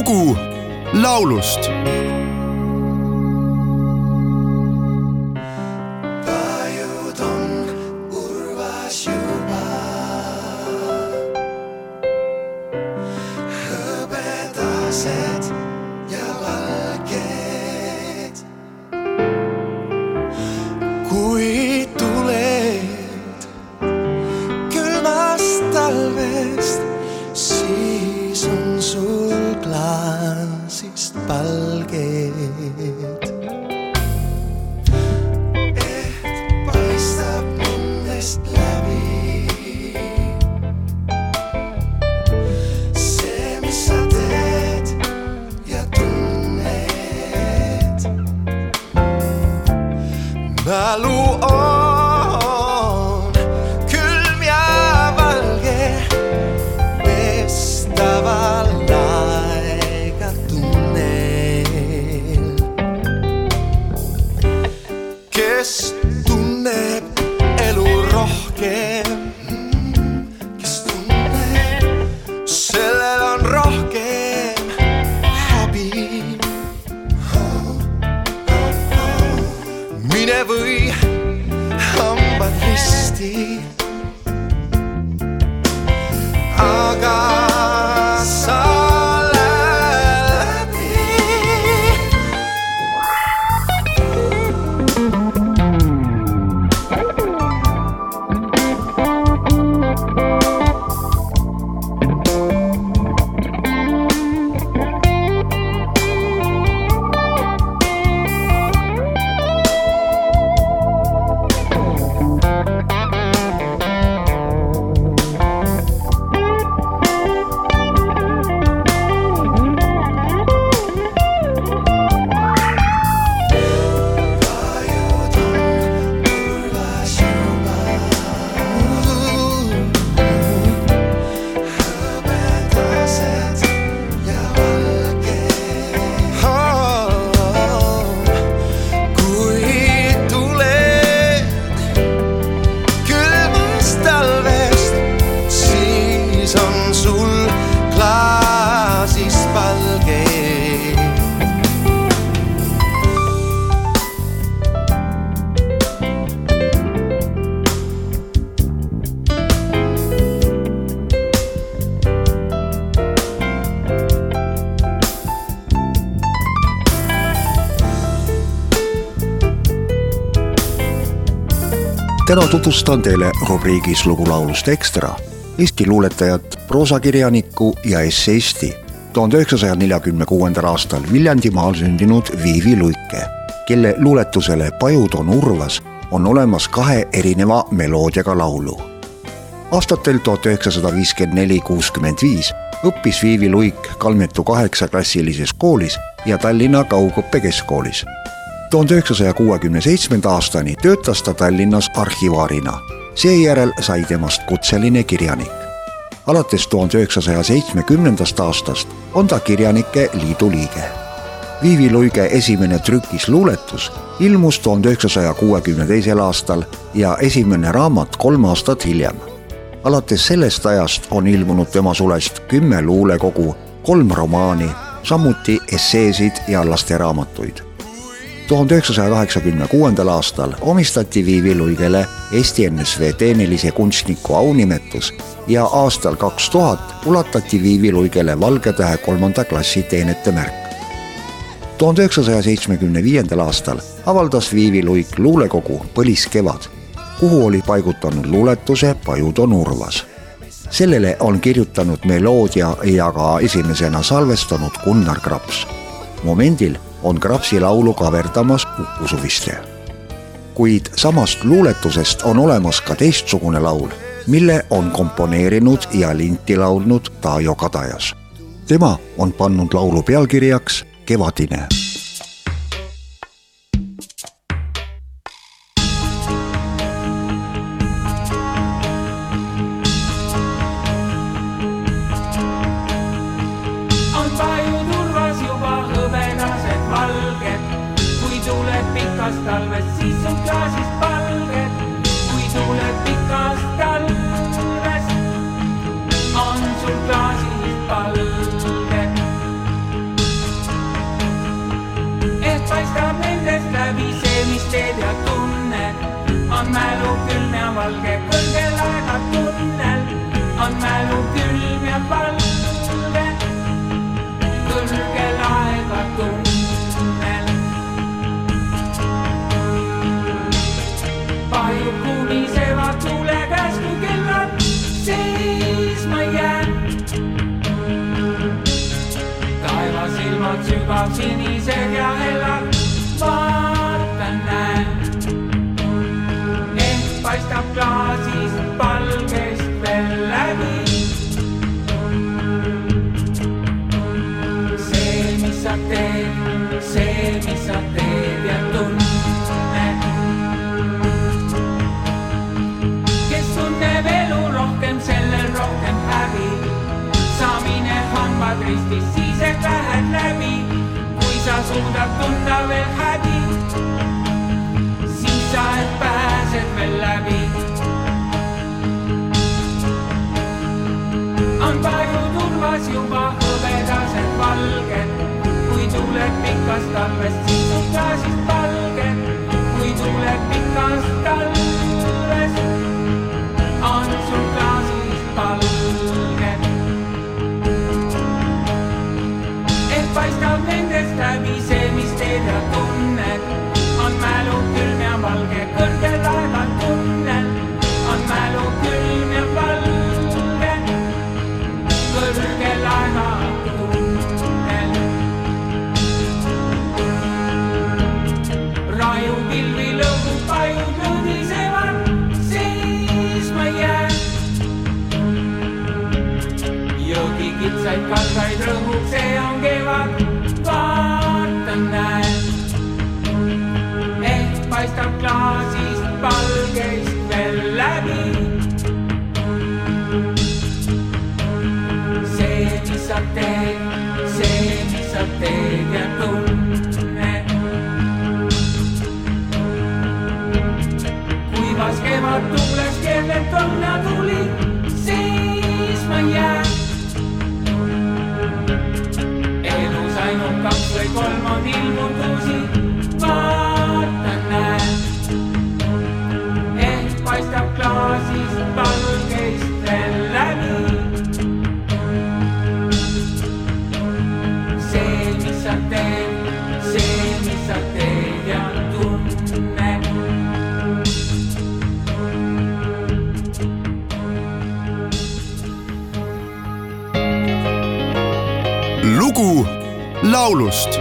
lugu laulust hõbedased ja valged. kui tuled külmast talvest, täna tutvustan teile rubriigis Lugulaulust Ekstra Eesti luuletajat, proosakirjanikku ja esseisti, tuhande üheksasaja neljakümne kuuendal aastal Viljandimaal sündinud Viivi Luike, kelle luuletusele Pajud on urvas on olemas kahe erineva meloodiaga laulu. aastatel tuhat üheksasada viiskümmend neli, kuuskümmend viis õppis Viivi Luik Kalmetu kaheksaklassilises koolis ja Tallinna Kaugõppe Keskkoolis tuhande üheksasaja kuuekümne seitsmenda aastani töötas ta Tallinnas arhivaarina. seejärel sai temast kutseline kirjanik. alates tuhande üheksasaja seitsmekümnendast aastast on ta Kirjanike Liidu liige. Viivi Luige esimene trükis luuletus ilmus tuhande üheksasaja kuuekümne teisel aastal ja esimene raamat kolm aastat hiljem. alates sellest ajast on ilmunud tema sulest kümme luulekogu, kolm romaani, samuti esseesid ja lasteraamatuid tuhande üheksasaja kaheksakümne kuuendal aastal omistati Viivi Luigele Eesti NSV tehnilise kunstniku aunimetus ja aastal kaks tuhat ulatati Viivi Luigele Valge Tähe kolmanda klassi teenetemärk. tuhande üheksasaja seitsmekümne viiendal aastal avaldas Viivi Luik luulekogu Põlis kevad, kuhu oli paigutanud luuletuse Pajud on urvas. sellele on kirjutanud meloodia ja ka esimesena salvestanud Gunnar Graps. momendil on Krapsi laulu kaverdamas Uku Suviste. kuid samast luuletusest on olemas ka teistsugune laul, mille on komponeerinud ja linti laulnud Taajo Kadajas. tema on pannud laulu pealkirjaks Kevadine pikast talvest, siis on klaasis valge. kui tuleb pikast talvest, on sul klaasis valge. ehk paistab nendest läbi see, mis teed ja tunned, on mälu. ristis, siis ehk lähed läbi. kui sa suudad tunda veel häbi, siis sa ehk pääsed veel läbi. on palju turvas juba hõbedased valged, kui tuleb pikast talvest, paistab klaasist valgeist veel läbi see, mis sa teed, see, mis sa teed ja tunned. kuivas kevadtuules keerleb õnnatuli, siis ma jään. elus ainult kaks või kolm on ilmutusi, vaatan, lugu laulust